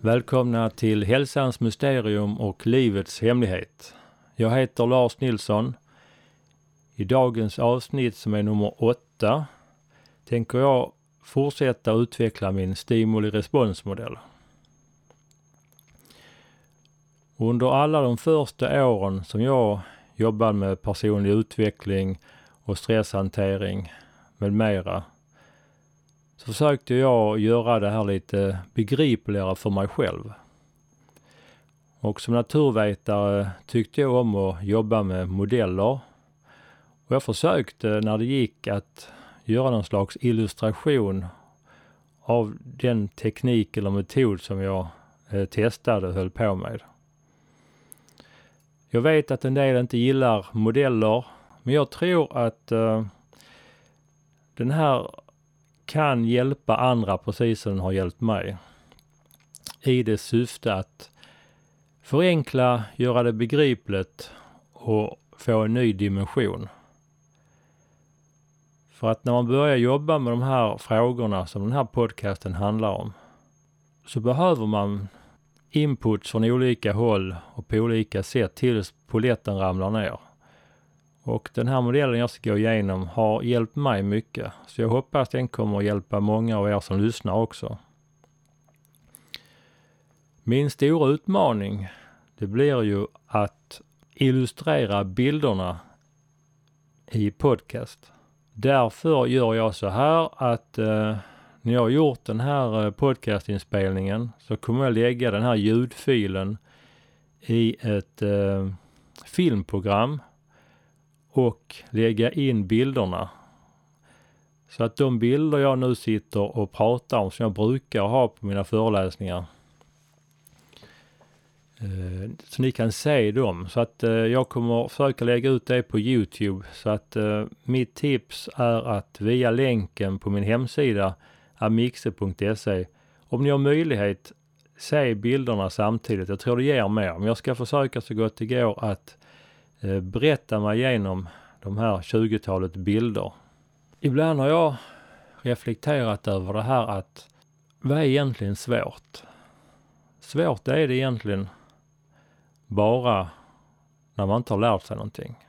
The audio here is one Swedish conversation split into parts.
Välkomna till Hälsans mysterium och livets hemlighet. Jag heter Lars Nilsson. I dagens avsnitt som är nummer åtta tänker jag fortsätta utveckla min stimuli-responsmodell. Under alla de första åren som jag jobbade med personlig utveckling och stresshantering med mera så försökte jag göra det här lite begripligare för mig själv. Och som naturvetare tyckte jag om att jobba med modeller. Och jag försökte när det gick att göra någon slags illustration av den teknik eller metod som jag eh, testade och höll på med. Jag vet att en del inte gillar modeller, men jag tror att eh, den här kan hjälpa andra precis som den har hjälpt mig. I det syfte att förenkla, göra det begripligt och få en ny dimension. För att när man börjar jobba med de här frågorna som den här podcasten handlar om så behöver man inputs från olika håll och på olika sätt tills poletten ramlar ner. Och den här modellen jag ska gå igenom har hjälpt mig mycket. Så jag hoppas den kommer att hjälpa många av er som lyssnar också. Min stora utmaning, det blir ju att illustrera bilderna i podcast. Därför gör jag så här att eh, när jag har gjort den här eh, podcastinspelningen så kommer jag lägga den här ljudfilen i ett eh, filmprogram och lägga in bilderna. Så att de bilder jag nu sitter och pratar om som jag brukar ha på mina föreläsningar. Eh, så ni kan se dem. Så att eh, jag kommer försöka lägga ut det på Youtube. Så att eh, mitt tips är att via länken på min hemsida amixe.se om ni har möjlighet se bilderna samtidigt. Jag tror det ger mer. Men jag ska försöka så gott det går att Eh, berätta mig igenom de här 20-talet bilder. Ibland har jag reflekterat över det här att vad är egentligen svårt? Svårt är det egentligen bara när man inte har lärt sig någonting.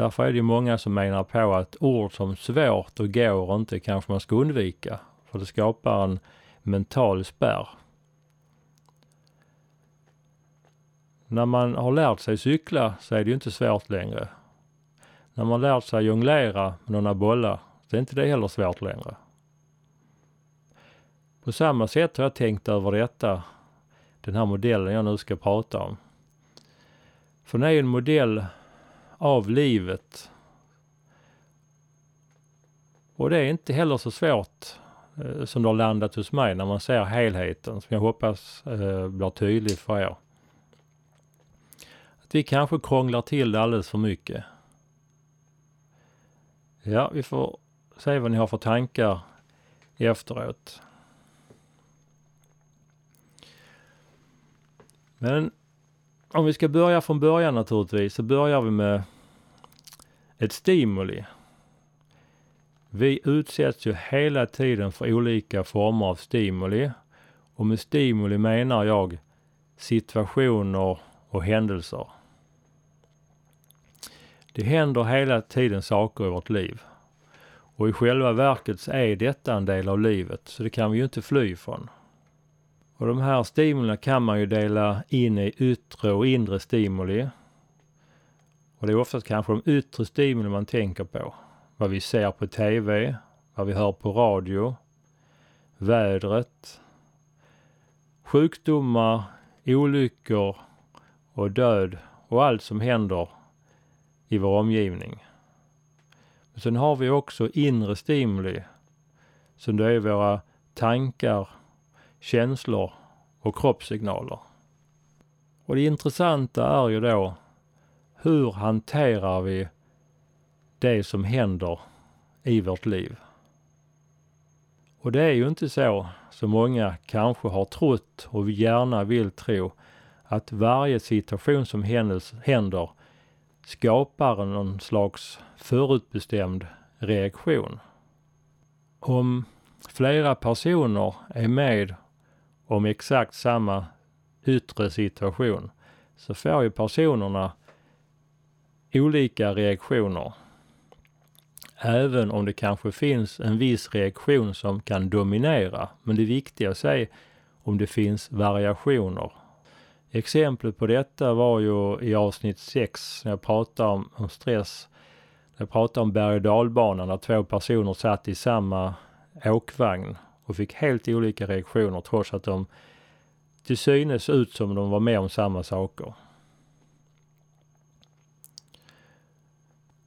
Därför är det ju många som menar på att ord som svårt och går inte kanske man ska undvika. För det skapar en mental spärr. När man har lärt sig cykla så är det ju inte svårt längre. När man lärt sig jonglera med några bollar så är inte det heller svårt längre. På samma sätt har jag tänkt över detta, den här modellen jag nu ska prata om. För den är ju en modell av livet. Och det är inte heller så svårt eh, som det har landat hos mig när man ser helheten som jag hoppas eh, blir tydlig för er vi kanske krånglar till det alldeles för mycket. Ja, vi får se vad ni har för tankar efteråt. Men om vi ska börja från början naturligtvis så börjar vi med ett stimuli. Vi utsätts ju hela tiden för olika former av stimuli och med stimuli menar jag situationer och händelser. Det händer hela tiden saker i vårt liv. Och i själva verket så är detta en del av livet, så det kan vi ju inte fly ifrån. Och de här stimulierna kan man ju dela in i yttre och inre stimuli. Och det är oftast kanske de yttre stimuli man tänker på. Vad vi ser på TV, vad vi hör på radio, vädret, sjukdomar, olyckor och död och allt som händer i vår omgivning. Men sen har vi också inre stimuli som det är våra tankar, känslor och kroppssignaler. Och det intressanta är ju då hur hanterar vi det som händer i vårt liv? Och det är ju inte så som många kanske har trott och gärna vill tro att varje situation som händer skapar någon slags förutbestämd reaktion. Om flera personer är med om exakt samma yttre situation så får ju personerna olika reaktioner. Även om det kanske finns en viss reaktion som kan dominera. Men det viktiga är om det finns variationer. Exemplet på detta var ju i avsnitt 6 när jag pratade om, om stress. När jag pratade om berg och dalbanan där två personer satt i samma åkvagn och fick helt olika reaktioner trots att de till synes ut som de var med om samma saker.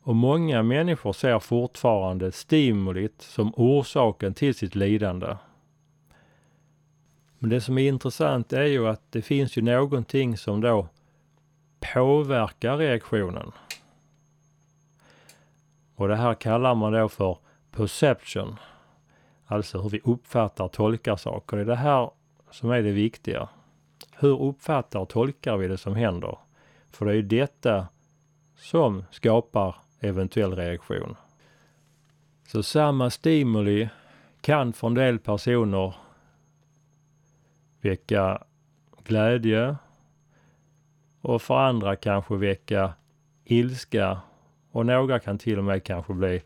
Och många människor ser fortfarande stimulit som orsaken till sitt lidande. Men det som är intressant är ju att det finns ju någonting som då påverkar reaktionen. Och det här kallar man då för perception. Alltså hur vi uppfattar och tolkar saker. Det är det här som är det viktiga. Hur uppfattar och tolkar vi det som händer? För det är ju detta som skapar eventuell reaktion. Så samma stimuli kan för en del personer väcka glädje och för andra kanske väcka ilska och några kan till och med kanske bli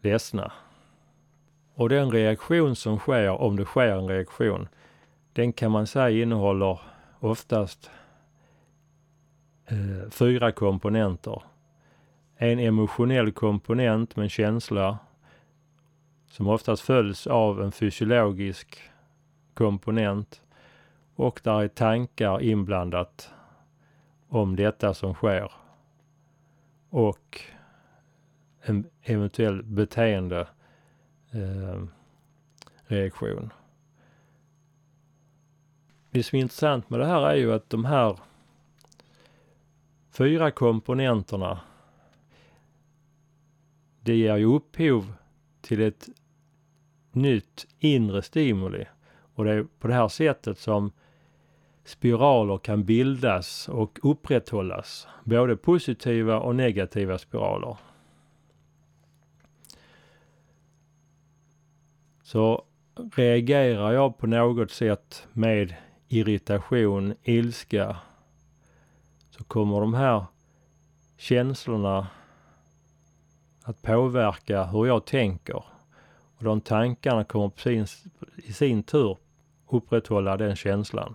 ledsna. Och den reaktion som sker, om det sker en reaktion, den kan man säga innehåller oftast eh, fyra komponenter. En emotionell komponent med en känsla som oftast följs av en fysiologisk komponent och där är tankar inblandat om detta som sker och en eventuell beteende eh, reaktion. Det som är intressant med det här är ju att de här fyra komponenterna det ger ju upphov till ett nytt inre stimuli. Och det är på det här sättet som spiraler kan bildas och upprätthållas. Både positiva och negativa spiraler. Så reagerar jag på något sätt med irritation, ilska, så kommer de här känslorna att påverka hur jag tänker. Och de tankarna kommer på sin, i sin tur upprätthålla den känslan.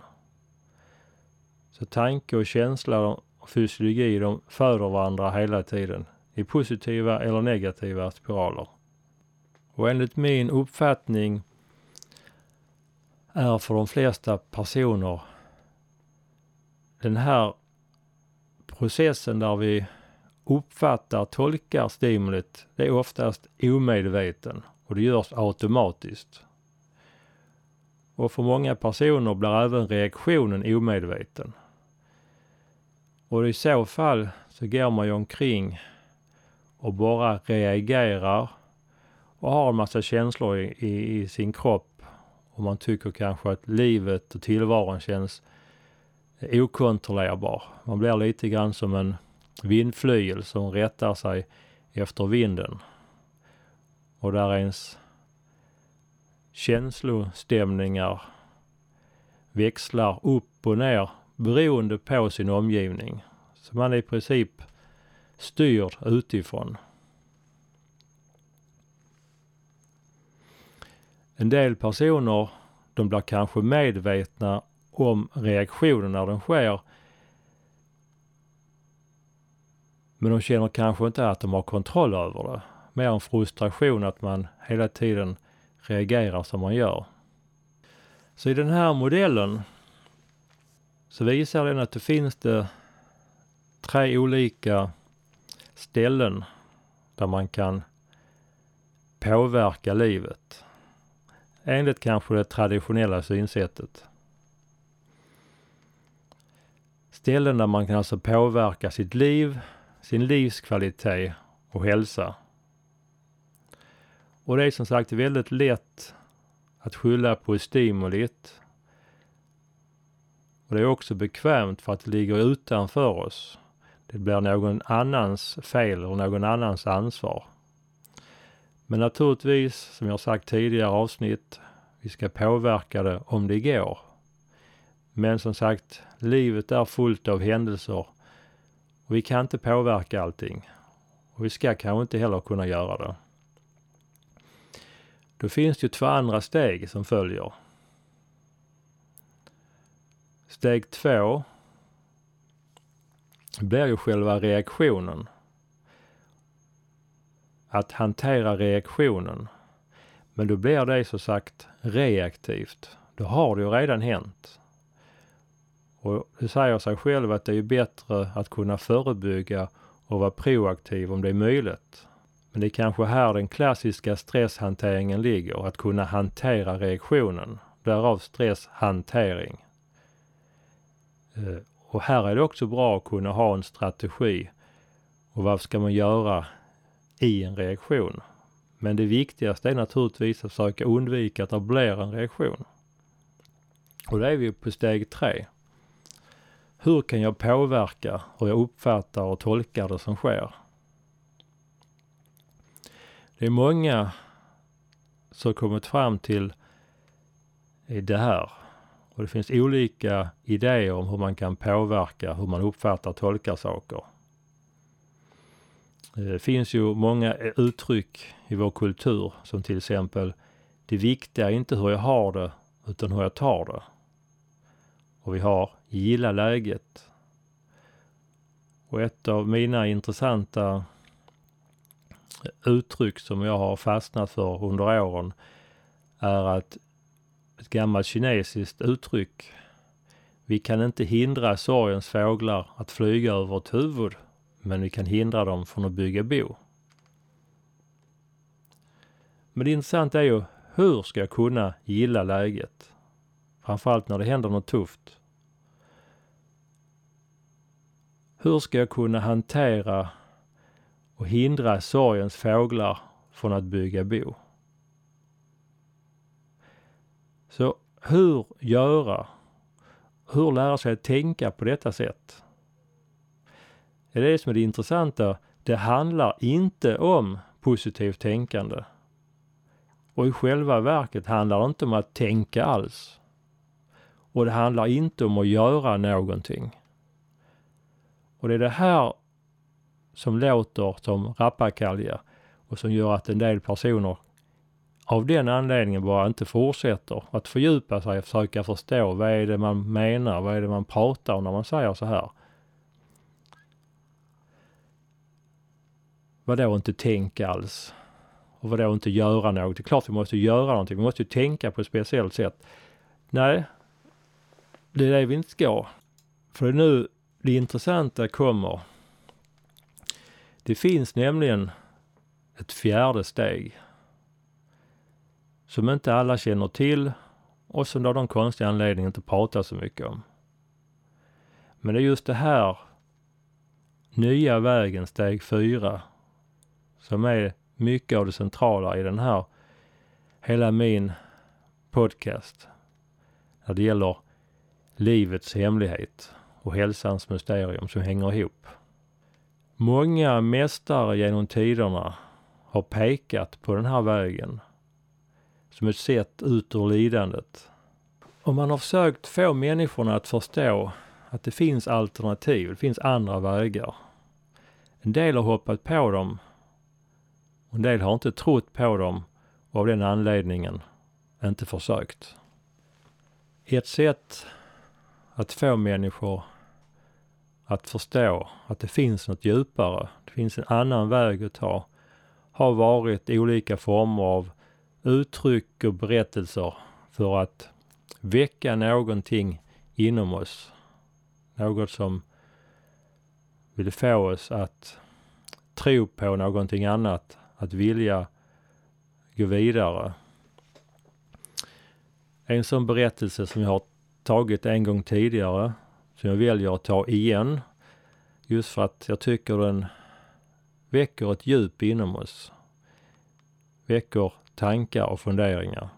Så tanke och känsla och fysiologi de föder varandra hela tiden i positiva eller negativa spiraler. Och enligt min uppfattning är för de flesta personer den här processen där vi uppfattar, tolkar stimulit, det är oftast omedveten och det görs automatiskt. Och för många personer blir även reaktionen omedveten. Och i så fall så går man ju omkring och bara reagerar och har en massa känslor i, i, i sin kropp. Och man tycker kanske att livet och tillvaron känns okontrollerbar. Man blir lite grann som en vindflygel som rättar sig efter vinden. Och där ens känslostämningar växlar upp och ner beroende på sin omgivning. Så man är i princip styrd utifrån. En del personer, de blir kanske medvetna om reaktionen när den sker. Men de känner kanske inte att de har kontroll över det. Mer en frustration att man hela tiden reagerar som man gör. Så i den här modellen så visar den att det finns det tre olika ställen där man kan påverka livet. Enligt kanske det traditionella synsättet. Ställen där man kan alltså påverka sitt liv, sin livskvalitet och hälsa. Och det är som sagt väldigt lätt att skylla på stimulit. Och det är också bekvämt för att det ligger utanför oss. Det blir någon annans fel och någon annans ansvar. Men naturligtvis, som jag sagt tidigare avsnitt, vi ska påverka det om det går. Men som sagt, livet är fullt av händelser och vi kan inte påverka allting. Och vi ska kanske inte heller kunna göra det. Då finns det ju två andra steg som följer. Steg två blir ju själva reaktionen. Att hantera reaktionen. Men då blir det så sagt reaktivt. Då har det ju redan hänt. Och det säger sig själv att det är bättre att kunna förebygga och vara proaktiv om det är möjligt. Men det är kanske här den klassiska stresshanteringen ligger, att kunna hantera reaktionen. Därav stresshantering. Eh, och här är det också bra att kunna ha en strategi. Och vad ska man göra i en reaktion? Men det viktigaste är naturligtvis att försöka undvika att det blir en reaktion. Och då är vi på steg tre. Hur kan jag påverka hur jag uppfattar och tolkar det som sker? Det är många som kommit fram till det här. Och det finns olika idéer om hur man kan påverka hur man uppfattar och tolkar saker. Det finns ju många uttryck i vår kultur som till exempel det viktiga är inte hur jag har det utan hur jag tar det. Och vi har gilla läget. Och ett av mina intressanta eh, uttryck som jag har fastnat för under åren är att ett gammalt kinesiskt uttryck. Vi kan inte hindra sorgens fåglar att flyga över vårt huvud, men vi kan hindra dem från att bygga bo. Men det intressanta är ju, hur ska jag kunna gilla läget? Framförallt när det händer något tufft. Hur ska jag kunna hantera och hindra sorgens fåglar från att bygga bo? Så hur göra? Hur lära sig att tänka på detta sätt? Det är det som är det intressanta. Det handlar inte om positivt tänkande. Och i själva verket handlar det inte om att tänka alls. Och det handlar inte om att göra någonting. Och det är det här som låter som rappakalja och som gör att en del personer av den anledningen bara inte fortsätter att fördjupa sig och försöka förstå vad är det man menar, vad är det man pratar om när man säger så här. Vadå inte tänka alls? Och vadå inte göra något? Det är klart vi måste göra någonting. Vi måste ju tänka på ett speciellt sätt. Nej, det är det vi inte ska. För nu det intressanta kommer. Det finns nämligen ett fjärde steg som inte alla känner till och som av någon konstig anledning inte pratar så mycket om. Men det är just det här nya vägen, steg fyra, som är mycket av det centrala i den här, hela min podcast, när det gäller livets hemlighet och hälsans mysterium som hänger ihop. Många mästare genom tiderna har pekat på den här vägen som ett sätt ut ur lidandet. Och man har försökt få människorna att förstå att det finns alternativ, det finns andra vägar. En del har hoppat på dem en del har inte trott på dem och av den anledningen inte försökt. Ett sätt att få människor att förstå att det finns något djupare, det finns en annan väg att ta, har varit olika former av uttryck och berättelser för att väcka någonting inom oss. Något som vill få oss att tro på någonting annat, att vilja gå vidare. En sån berättelse som jag har tagit en gång tidigare som jag väljer att ta igen. Just för att jag tycker den väcker ett djup inom oss. Väcker tankar och funderingar.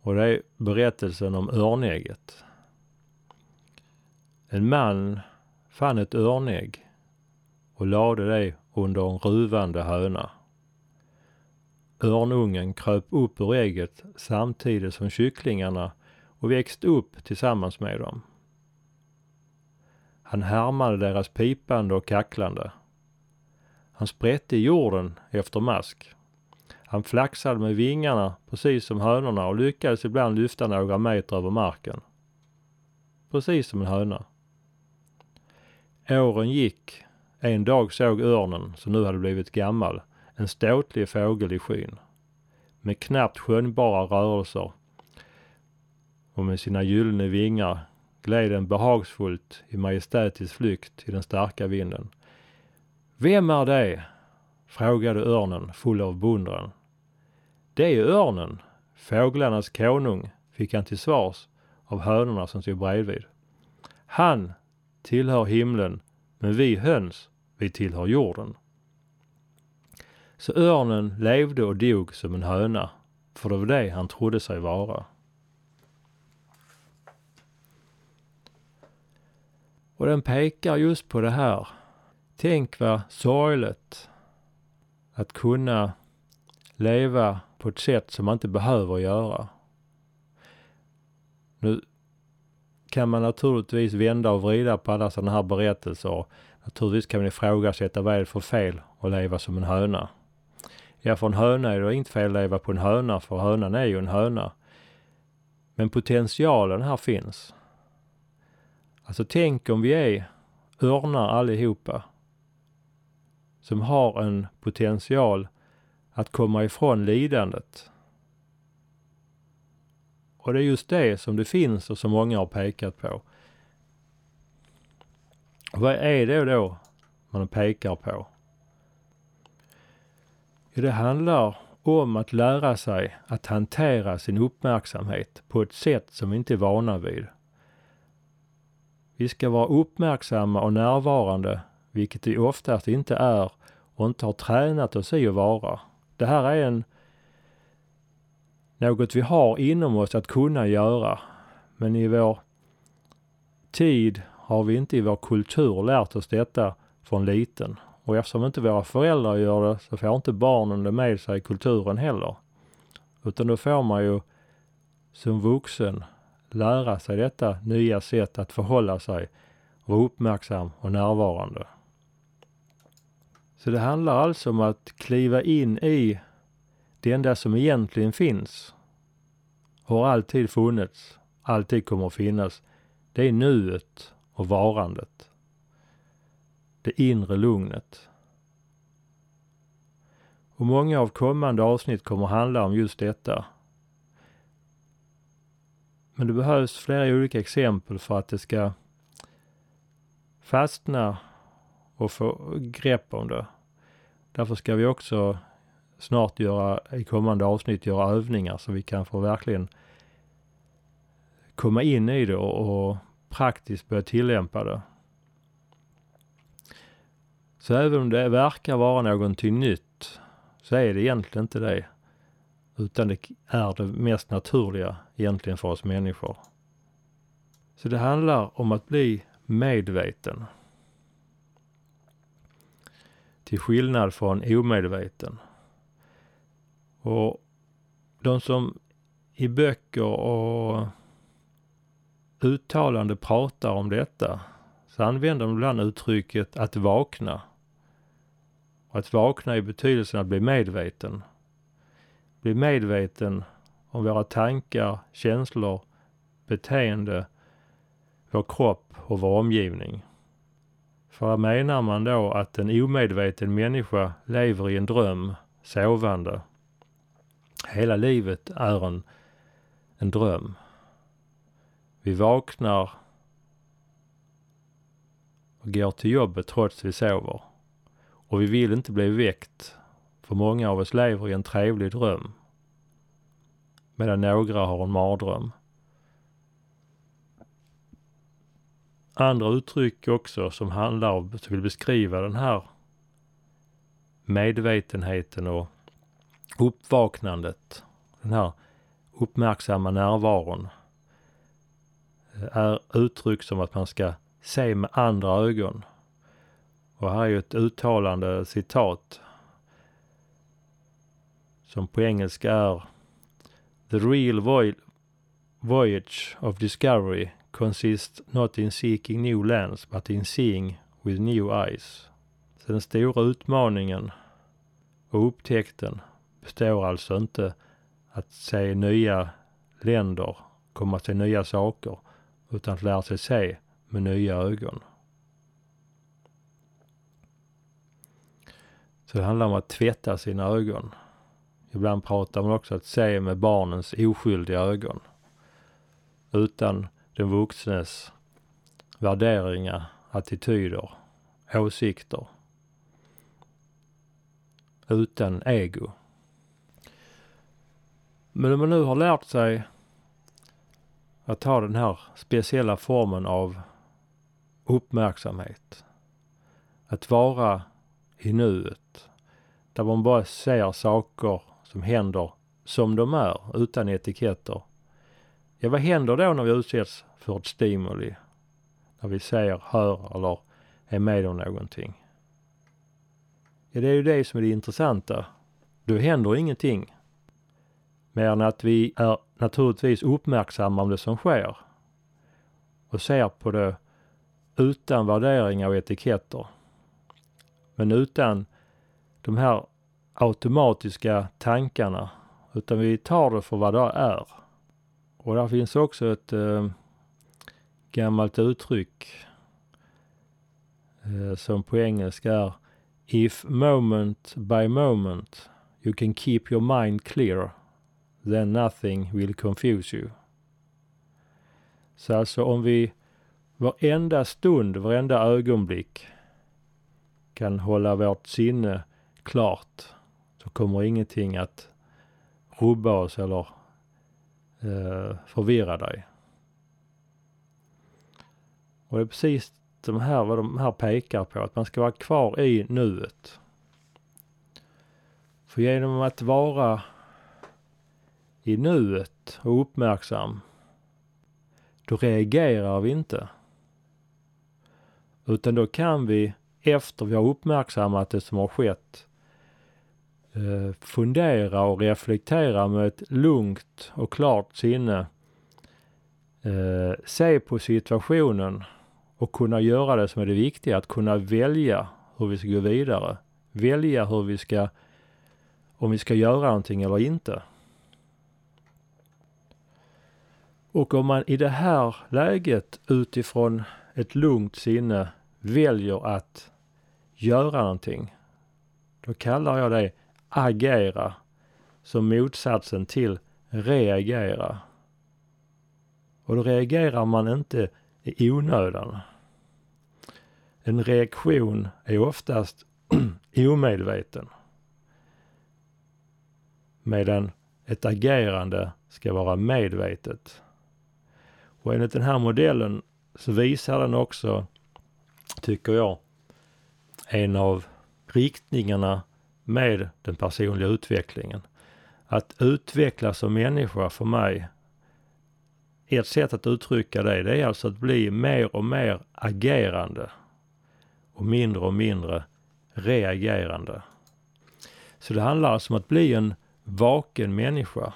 Och det är berättelsen om örnägget. En man fann ett örnägg och lade det under en ruvande höna. Örnungen kröp upp ur ägget samtidigt som kycklingarna och växte upp tillsammans med dem. Han härmade deras pipande och kacklande. Han sprätte i jorden efter mask. Han flaxade med vingarna precis som hönorna och lyckades ibland lyfta några meter över marken. Precis som en höna. Åren gick. En dag såg örnen, som nu hade blivit gammal, en ståtlig fågel i skyn. Med knappt skönjbara rörelser och med sina gyllene vingar gled den behagsfullt i majestätisk flykt i den starka vinden. Vem är det? frågade örnen full av beundran. Det är örnen, fåglarnas konung, fick han till svars av hönorna som stod bredvid. Han tillhör himlen, men vi höns, vi tillhör jorden. Så örnen levde och dog som en höna, för det var det han trodde sig vara. Och den pekar just på det här. Tänk vad sorgligt att kunna leva på ett sätt som man inte behöver göra. Nu kan man naturligtvis vända och vrida på alla sådana här berättelser. Naturligtvis kan man ifrågasätta vad är det för fel att leva som en höna. Ja, för en höna är det inte fel att leva på en höna, för hönan är ju en höna. Men potentialen här finns. Alltså tänk om vi är örnar allihopa. Som har en potential att komma ifrån lidandet. Och det är just det som det finns och som många har pekat på. Vad är det då man pekar på? Det handlar om att lära sig att hantera sin uppmärksamhet på ett sätt som vi inte är vana vid. Vi ska vara uppmärksamma och närvarande, vilket vi oftast inte är och inte har tränat oss i att vara. Det här är en något vi har inom oss att kunna göra. Men i vår tid har vi inte i vår kultur lärt oss detta från liten. Och eftersom inte våra föräldrar gör det så får inte barnen det med sig i kulturen heller. Utan då får man ju som vuxen lära sig detta nya sätt att förhålla sig, vara uppmärksam och närvarande. Så det handlar alltså om att kliva in i det enda som egentligen finns har alltid funnits, alltid kommer att finnas. Det är nuet och varandet. Det inre lugnet. Och många av kommande avsnitt kommer handla om just detta. Men det behövs flera olika exempel för att det ska fastna och få grepp om det. Därför ska vi också snart göra, i kommande avsnitt, göra övningar så vi kan få verkligen komma in i det och, och praktiskt börja tillämpa det. Så även om det verkar vara någonting nytt så är det egentligen inte det. Utan det är det mest naturliga egentligen för oss människor. Så det handlar om att bli medveten. Till skillnad från omedveten. Och de som i böcker och uttalande pratar om detta så använder de ibland uttrycket att vakna. Och att vakna i betydelsen att bli medveten. Bli medveten om våra tankar, känslor, beteende, vår kropp och vår omgivning. För menar man då att en omedveten människa lever i en dröm, sovande. Hela livet är en, en dröm. Vi vaknar och går till jobbet trots vi sover. Och vi vill inte bli väckt, för många av oss lever i en trevlig dröm. Medan några har en mardröm. Andra uttryck också som handlar om, som vill beskriva den här medvetenheten och uppvaknandet. Den här uppmärksamma närvaron eh, är uttryck som att man ska se med andra ögon. Och här är ju ett uttalande citat som på engelska är The real voyage of discovery consists not in seeking new lands but in seeing with new eyes. Så den stora utmaningen och upptäckten består alltså inte att se nya länder, komma till nya saker, utan att lära sig se med nya ögon. Så det handlar om att tvätta sina ögon. Ibland pratar man också att se med barnens oskyldiga ögon. Utan den vuxnes värderingar, attityder, åsikter. Utan ego. Men om man nu har lärt sig att ha den här speciella formen av uppmärksamhet. Att vara i nuet. Där man bara ser saker som händer som de är, utan etiketter. Ja, vad händer då när vi utsätts för ett stimuli? När vi ser, hör eller är med om någonting? Ja, det är ju det som är det intressanta. Då händer ingenting. Mer än att vi är naturligtvis uppmärksamma om det som sker. Och ser på det utan värderingar och etiketter. Men utan de här automatiska tankarna. Utan vi tar det för vad det är. Och där finns också ett eh, gammalt uttryck eh, som på engelska är If moment by moment you can keep your mind clear then nothing will confuse you. Så alltså om vi varenda stund, varenda ögonblick kan hålla vårt sinne klart så kommer ingenting att rubba oss eller eh, förvirra dig. Och det är precis de här, vad de här pekar på, att man ska vara kvar i nuet. För genom att vara i nuet och uppmärksam, då reagerar vi inte. Utan då kan vi, efter vi har uppmärksammat det som har skett, eh, fundera och reflektera med ett lugnt och klart sinne. Eh, se på situationen och kunna göra det som är det viktiga, att kunna välja hur vi ska gå vidare. Välja hur vi ska, om vi ska göra någonting eller inte. Och om man i det här läget utifrån ett lugnt sinne väljer att göra någonting, då kallar jag det agera som motsatsen till reagera. Och då reagerar man inte i onödan. En reaktion är oftast omedveten. Medan ett agerande ska vara medvetet. Och enligt den här modellen så visar den också, tycker jag, en av riktningarna med den personliga utvecklingen. Att utvecklas som människa för mig, ett sätt att uttrycka det, det är alltså att bli mer och mer agerande och mindre och mindre reagerande. Så det handlar alltså om att bli en vaken människa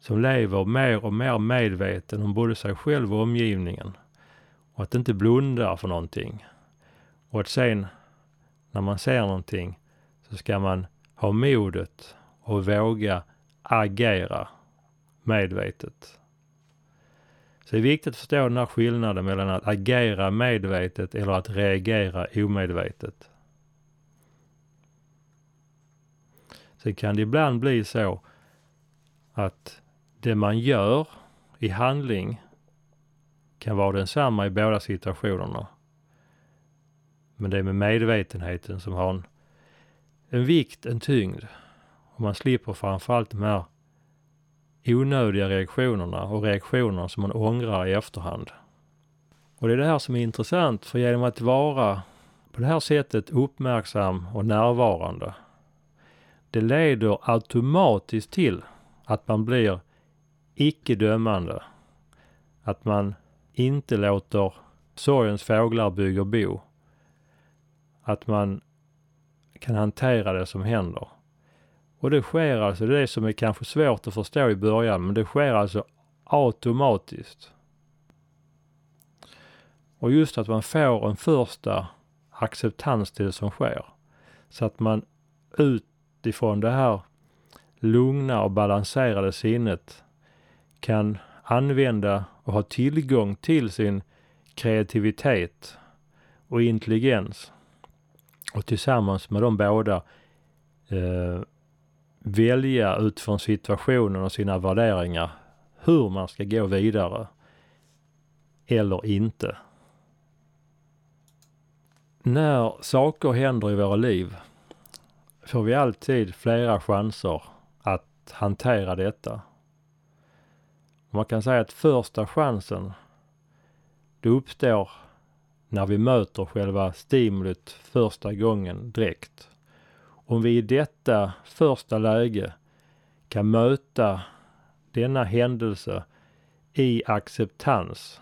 som lever mer och mer medveten om både sig själv och omgivningen. Och att inte blunda för någonting. Och att sen när man ser någonting så ska man ha modet och våga agera medvetet. Så det är viktigt att förstå den här skillnaden mellan att agera medvetet eller att reagera omedvetet. Sen kan det ibland bli så att det man gör i handling kan vara densamma i båda situationerna. Men det är med medvetenheten som har en, en vikt, en tyngd. Och man slipper framförallt de här onödiga reaktionerna och reaktionerna som man ångrar i efterhand. Och det är det här som är intressant, för genom att vara på det här sättet uppmärksam och närvarande, det leder automatiskt till att man blir icke dömande. Att man inte låter sorgens fåglar bygga bo. Att man kan hantera det som händer. Och det sker alltså, det är det som är kanske svårt att förstå i början, men det sker alltså automatiskt. Och just att man får en första acceptans till det som sker. Så att man utifrån det här lugna och balanserade sinnet kan använda och ha tillgång till sin kreativitet och intelligens. Och tillsammans med de båda eh, välja utifrån situationen och sina värderingar hur man ska gå vidare eller inte. När saker händer i våra liv får vi alltid flera chanser att hantera detta. Man kan säga att första chansen det uppstår när vi möter själva stimulit första gången direkt. Om vi i detta första läge kan möta denna händelse i acceptans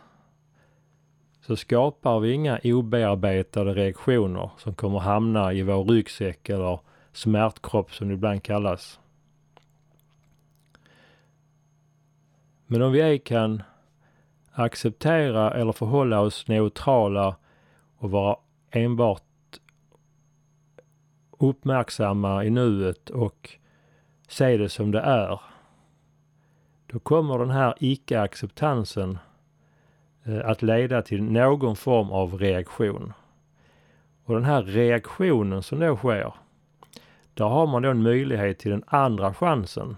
så skapar vi inga obearbetade reaktioner som kommer hamna i vår ryggsäck eller smärtkropp som det ibland kallas. Men om vi ej kan acceptera eller förhålla oss neutrala och vara enbart uppmärksamma i nuet och se det som det är. Då kommer den här icke-acceptansen eh, att leda till någon form av reaktion. Och den här reaktionen som då sker, där har man då en möjlighet till den andra chansen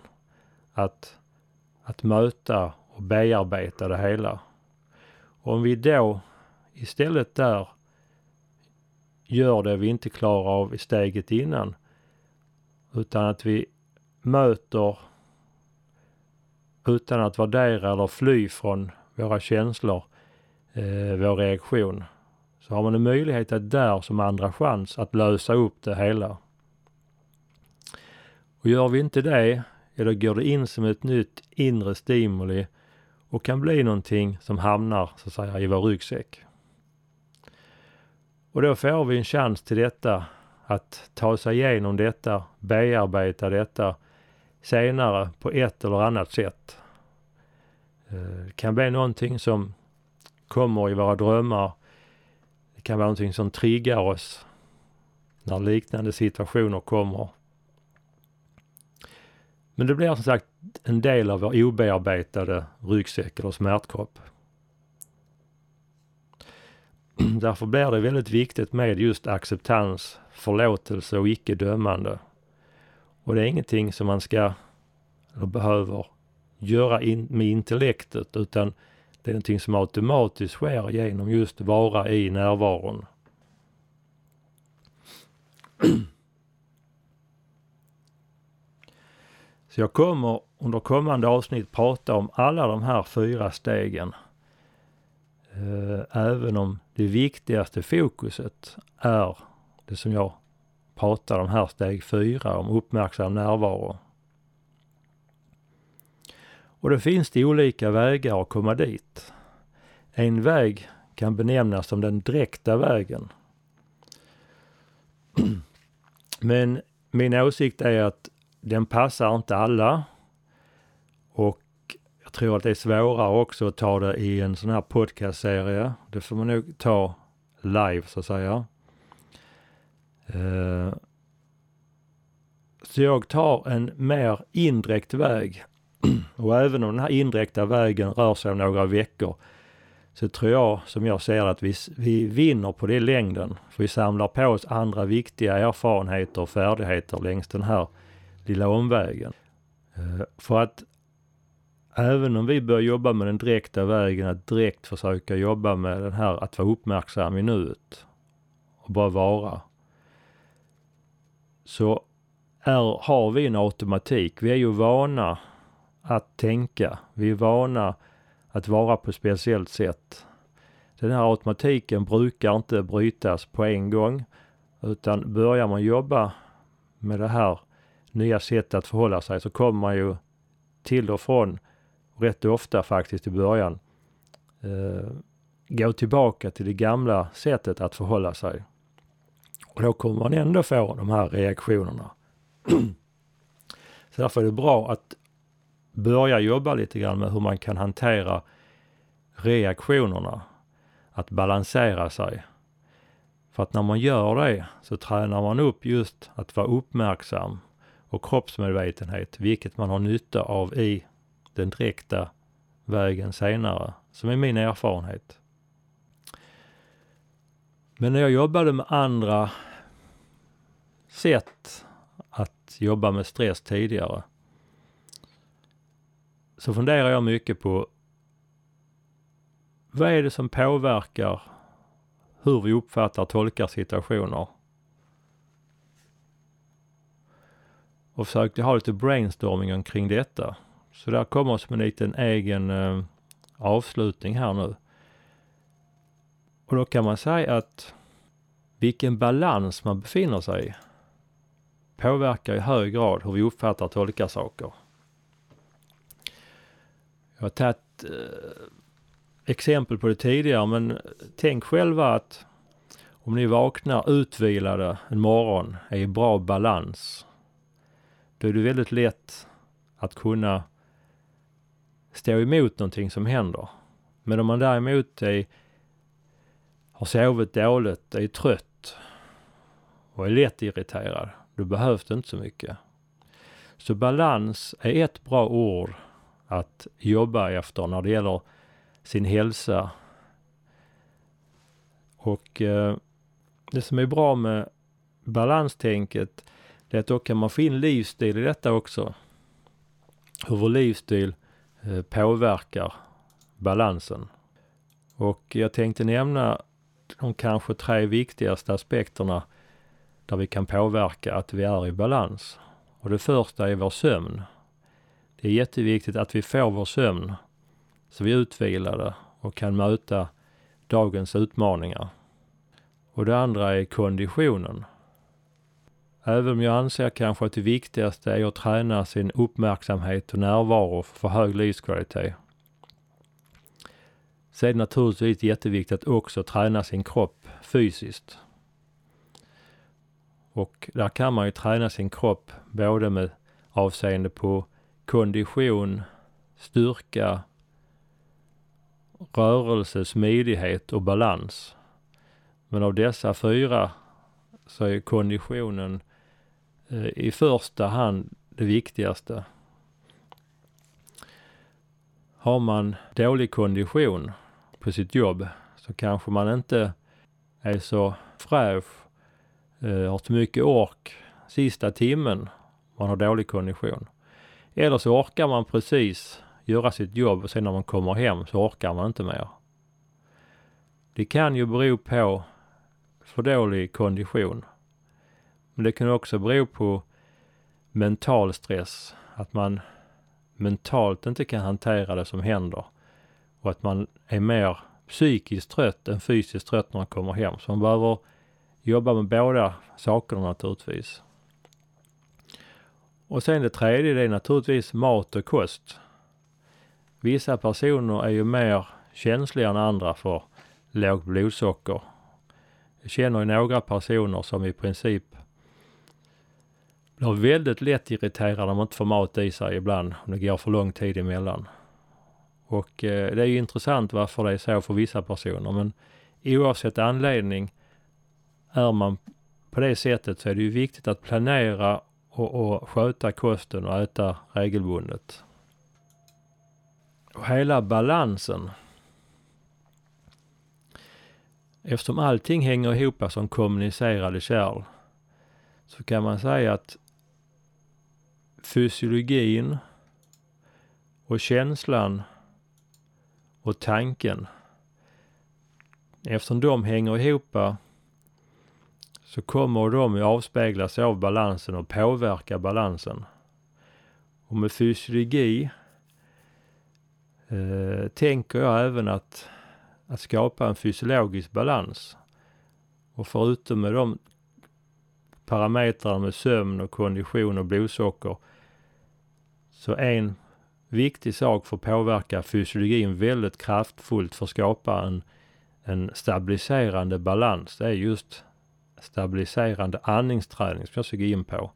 att, att möta och bearbeta det hela. Och om vi då istället där gör det vi inte klarar av i steget innan. Utan att vi möter utan att värdera eller fly från våra känslor, eh, vår reaktion. Så har man en möjlighet att där som andra chans att lösa upp det hela. Och gör vi inte det, eller går det in som ett nytt inre stimuli och kan bli någonting som hamnar så att säga i vår ryggsäck. Och då får vi en chans till detta, att ta sig igenom detta, bearbeta detta senare på ett eller annat sätt. Eh, det kan bli någonting som kommer i våra drömmar. Det kan vara någonting som triggar oss när liknande situationer kommer. Men det blir som sagt en del av vår obearbetade ryggsäck eller smärtkropp. Därför blir det väldigt viktigt med just acceptans, förlåtelse och icke-dömande. Och det är ingenting som man ska eller behöver göra in, med intellektet utan det är någonting som automatiskt sker genom just vara i närvaron. Så jag kommer under kommande avsnitt prata om alla de här fyra stegen eh, även om det viktigaste fokuset är det som jag pratar om här, steg fyra, om uppmärksam närvaro. Och det finns det olika vägar att komma dit. En väg kan benämnas som den direkta vägen. Men min åsikt är att den passar inte alla och jag tror att det är svårare också att ta det i en sån här podcastserie. Det får man nog ta live så att säga. Uh, så jag tar en mer indirekt väg. Och även om den här indirekta vägen rör sig om några veckor så tror jag, som jag ser att vi, vi vinner på det i längden. För vi samlar på oss andra viktiga erfarenheter och färdigheter längs den här lilla omvägen. Eh, för att även om vi börjar jobba med den direkta vägen, att direkt försöka jobba med den här att vara uppmärksam i nuet och bara vara. Så är, har vi en automatik. Vi är ju vana att tänka. Vi är vana att vara på ett speciellt sätt. Den här automatiken brukar inte brytas på en gång utan börjar man jobba med det här nya sätt att förhålla sig så kommer man ju till och från, rätt ofta faktiskt i början, eh, gå tillbaka till det gamla sättet att förhålla sig. Och då kommer man ändå få de här reaktionerna. Så därför är det bra att börja jobba lite grann med hur man kan hantera reaktionerna. Att balansera sig. För att när man gör det så tränar man upp just att vara uppmärksam och kroppsmedvetenhet, vilket man har nytta av i den direkta vägen senare, som är min erfarenhet. Men när jag jobbade med andra sätt att jobba med stress tidigare så funderar jag mycket på vad är det som påverkar hur vi uppfattar och tolkar situationer? Och försökte ha lite brainstorming omkring detta. Så där kommer som en liten egen eh, avslutning här nu. Och då kan man säga att vilken balans man befinner sig i påverkar i hög grad hur vi uppfattar och tolkar saker. Jag har tagit eh, exempel på det tidigare men tänk själva att om ni vaknar utvilade en morgon, är i bra balans, då är det väldigt lätt att kunna stå emot någonting som händer. Men om man däremot är, har sovit dåligt, är trött och är lätt irriterad, då behövs det inte så mycket. Så balans är ett bra ord att jobba efter när det gäller sin hälsa. Och eh, det som är bra med balanstänket det är att då kan man få in livsstil i detta också. Hur vår livsstil eh, påverkar balansen. Och jag tänkte nämna de kanske tre viktigaste aspekterna där vi kan påverka att vi är i balans. Och det första är vår sömn. Det är jätteviktigt att vi får vår sömn så vi är utvilade och kan möta dagens utmaningar. Och det andra är konditionen. Även om jag anser kanske att det viktigaste är att träna sin uppmärksamhet och närvaro för att få hög livskvalitet. Så är det naturligtvis jätteviktigt att också träna sin kropp fysiskt. Och där kan man ju träna sin kropp både med avseende på kondition, styrka, rörelse, smidighet och balans. Men av dessa fyra så är konditionen Eh, i första hand det viktigaste. Har man dålig kondition på sitt jobb så kanske man inte är så fräsch, eh, har så mycket ork sista timmen man har dålig kondition. Eller så orkar man precis göra sitt jobb och sen när man kommer hem så orkar man inte mer. Det kan ju bero på för dålig kondition. Men det kan också bero på mental stress. Att man mentalt inte kan hantera det som händer. Och att man är mer psykiskt trött än fysiskt trött när man kommer hem. Så man behöver jobba med båda sakerna naturligtvis. Och sen det tredje, det är naturligtvis mat och kost. Vissa personer är ju mer känsliga än andra för lågt blodsocker. Jag känner ju några personer som i princip blir väldigt lätt irriterad när man inte får mat i sig ibland, om det går för lång tid emellan. Och eh, det är ju intressant varför det är så för vissa personer, men oavsett anledning är man på det sättet så är det ju viktigt att planera och, och sköta kosten och äta regelbundet. Och hela balansen. Eftersom allting hänger ihop som kommunicerade kärl så kan man säga att fysiologin och känslan och tanken eftersom de hänger ihop så kommer de avspegla sig av balansen och påverka balansen. Och med fysiologi eh, tänker jag även att, att skapa en fysiologisk balans. Och förutom med de parametrarna med sömn och kondition och blodsocker så en viktig sak för att påverka fysiologin väldigt kraftfullt för att skapa en, en stabiliserande balans. Det är just stabiliserande andningsträning som jag ska gå in på.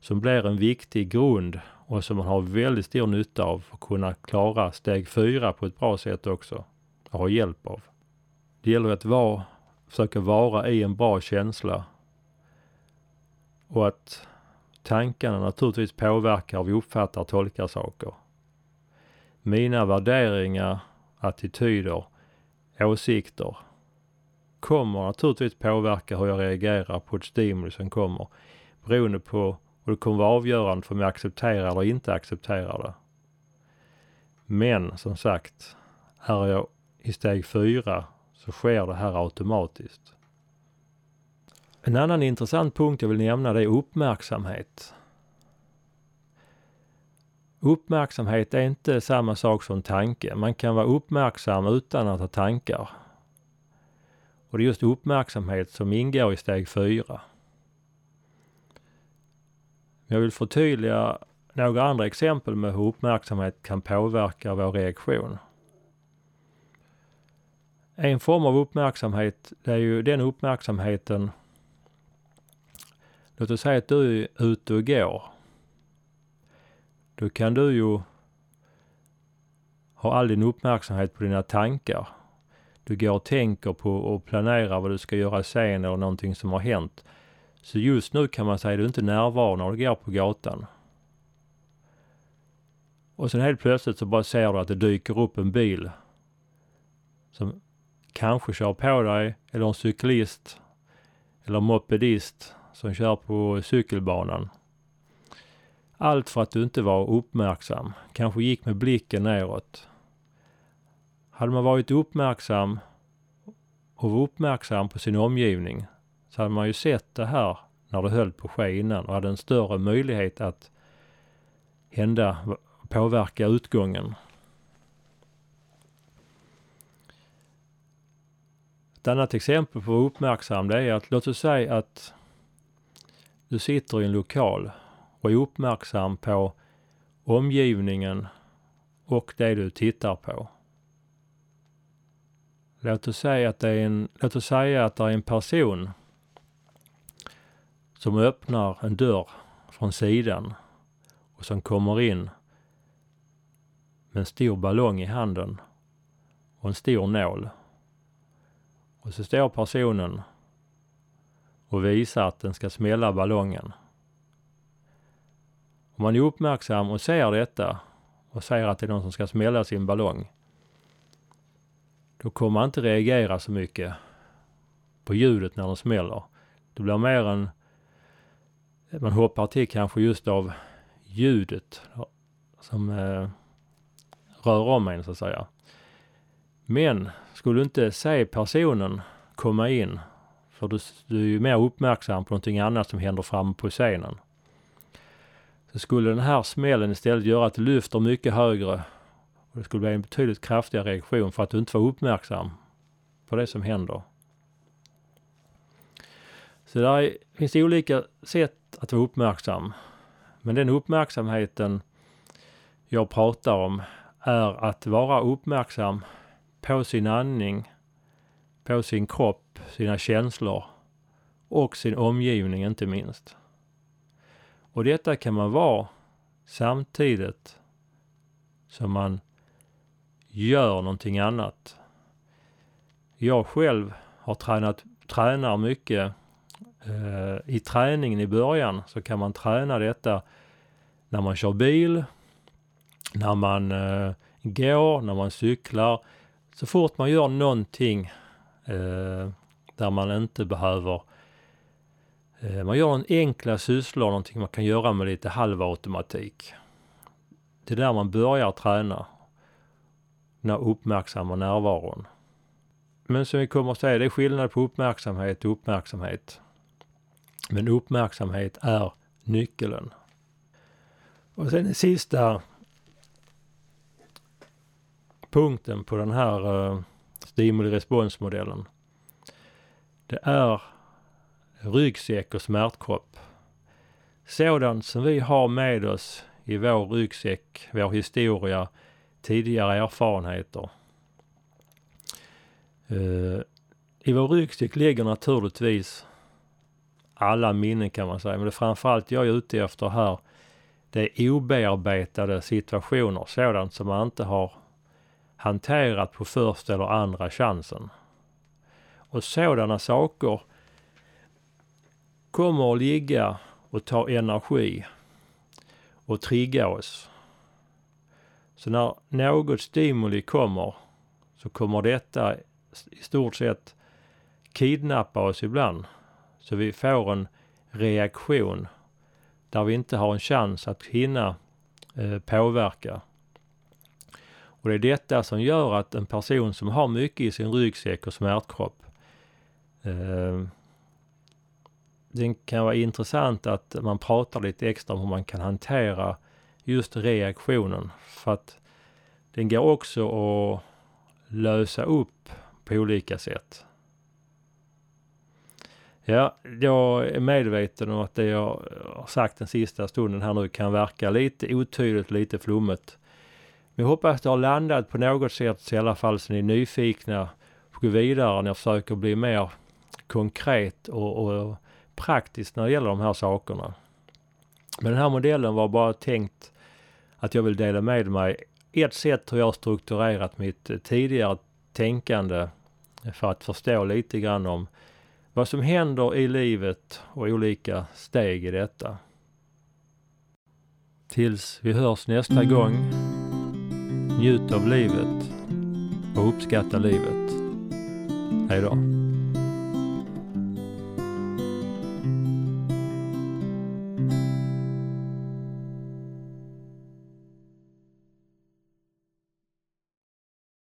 Som blir en viktig grund och som man har väldigt stor nytta av för att kunna klara steg fyra på ett bra sätt också. Och ha hjälp av. Det gäller att vara, försöka vara i en bra känsla. Och att tankarna naturligtvis påverkar hur vi uppfattar och tolkar saker. Mina värderingar, attityder, åsikter kommer naturligtvis påverka hur jag reagerar på ett stimuli som kommer. Beroende på, och det kommer vara avgörande för om jag accepterar eller inte accepterar det. Men som sagt, är jag i steg fyra så sker det här automatiskt. En annan intressant punkt jag vill nämna det är uppmärksamhet. Uppmärksamhet är inte samma sak som tanke. Man kan vara uppmärksam utan att ha tankar. Och det är just uppmärksamhet som ingår i steg fyra. Jag vill förtydliga några andra exempel med hur uppmärksamhet kan påverka vår reaktion. En form av uppmärksamhet, det är ju den uppmärksamheten Låt oss säga att du är ute och går. Då kan du ju ha all din uppmärksamhet på dina tankar. Du går och tänker på och planerar vad du ska göra sen eller någonting som har hänt. Så just nu kan man säga att du inte är närvarande när du går på gatan. Och sen helt plötsligt så bara ser du att det dyker upp en bil som kanske kör på dig, eller en cyklist, eller mopedist som kör på cykelbanan. Allt för att du inte var uppmärksam, kanske gick med blicken neråt. Hade man varit uppmärksam och var uppmärksam på sin omgivning så hade man ju sett det här när det höll på att ske innan och hade en större möjlighet att hända, påverka utgången. Ett annat exempel på att vara uppmärksam det är att låt oss säga att du sitter i en lokal och är uppmärksam på omgivningen och det du tittar på. Låt oss säga att det är en, låt oss säga att det är en person som öppnar en dörr från sidan och som kommer in med en stor ballong i handen och en stor nål. Och så står personen och visar att den ska smälla ballongen. Om man är uppmärksam och ser detta och säger att det är någon som ska smälla sin ballong. Då kommer man inte reagera så mycket på ljudet när den smäller. Det blir mer en... Man hoppar till kanske just av ljudet som eh, rör om en så att säga. Men skulle du inte se personen komma in för du, du är ju mer uppmärksam på någonting annat som händer framme på scenen. Så skulle den här smällen istället göra att du lyfter mycket högre och det skulle bli en betydligt kraftigare reaktion för att du inte var uppmärksam på det som händer. Så där finns det olika sätt att vara uppmärksam. Men den uppmärksamheten jag pratar om är att vara uppmärksam på sin andning, på sin kropp sina känslor och sin omgivning inte minst. Och detta kan man vara samtidigt som man gör någonting annat. Jag själv har tränat, tränar mycket. Eh, I träningen i början så kan man träna detta när man kör bil, när man eh, går, när man cyklar. Så fort man gör någonting eh, där man inte behöver eh, man gör en enkla sysslor, någonting man kan göra med lite halvautomatik. Det är där man börjar träna. Den här uppmärksamma närvaron. Men som vi kommer att säga, det är skillnad på uppmärksamhet och uppmärksamhet. Men uppmärksamhet är nyckeln. Och sen den sista punkten på den här uh, stimuli-responsmodellen det är ryggsäck och smärtkropp. Sådant som vi har med oss i vår ryggsäck, vår historia, tidigare erfarenheter. Eh, I vår ryggsäck ligger naturligtvis alla minnen kan man säga, men det framförallt jag är ute efter här, det är obearbetade situationer, sådant som man inte har hanterat på första eller andra chansen. Och sådana saker kommer att ligga och ta energi och trigga oss. Så när något stimuli kommer så kommer detta i stort sett kidnappa oss ibland. Så vi får en reaktion där vi inte har en chans att hinna eh, påverka. Och det är detta som gör att en person som har mycket i sin ryggsäck och smärtkropp eh, det kan vara intressant att man pratar lite extra om hur man kan hantera just reaktionen. För att den går också att lösa upp på olika sätt. Ja, jag är medveten om att det jag har sagt den sista stunden här nu kan verka lite otydligt, lite flummet. Men jag hoppas det har landat på något sätt så i alla fall så ni är nyfikna på att gå vidare när jag försöker bli mer konkret och, och praktiskt när det gäller de här sakerna. Men den här modellen var bara tänkt att jag vill dela med mig ett sätt hur jag har strukturerat mitt eh, tidigare tänkande för att förstå lite grann om vad som händer i livet och olika steg i detta. Tills vi hörs nästa gång. Njut av livet och uppskatta livet. Hej då.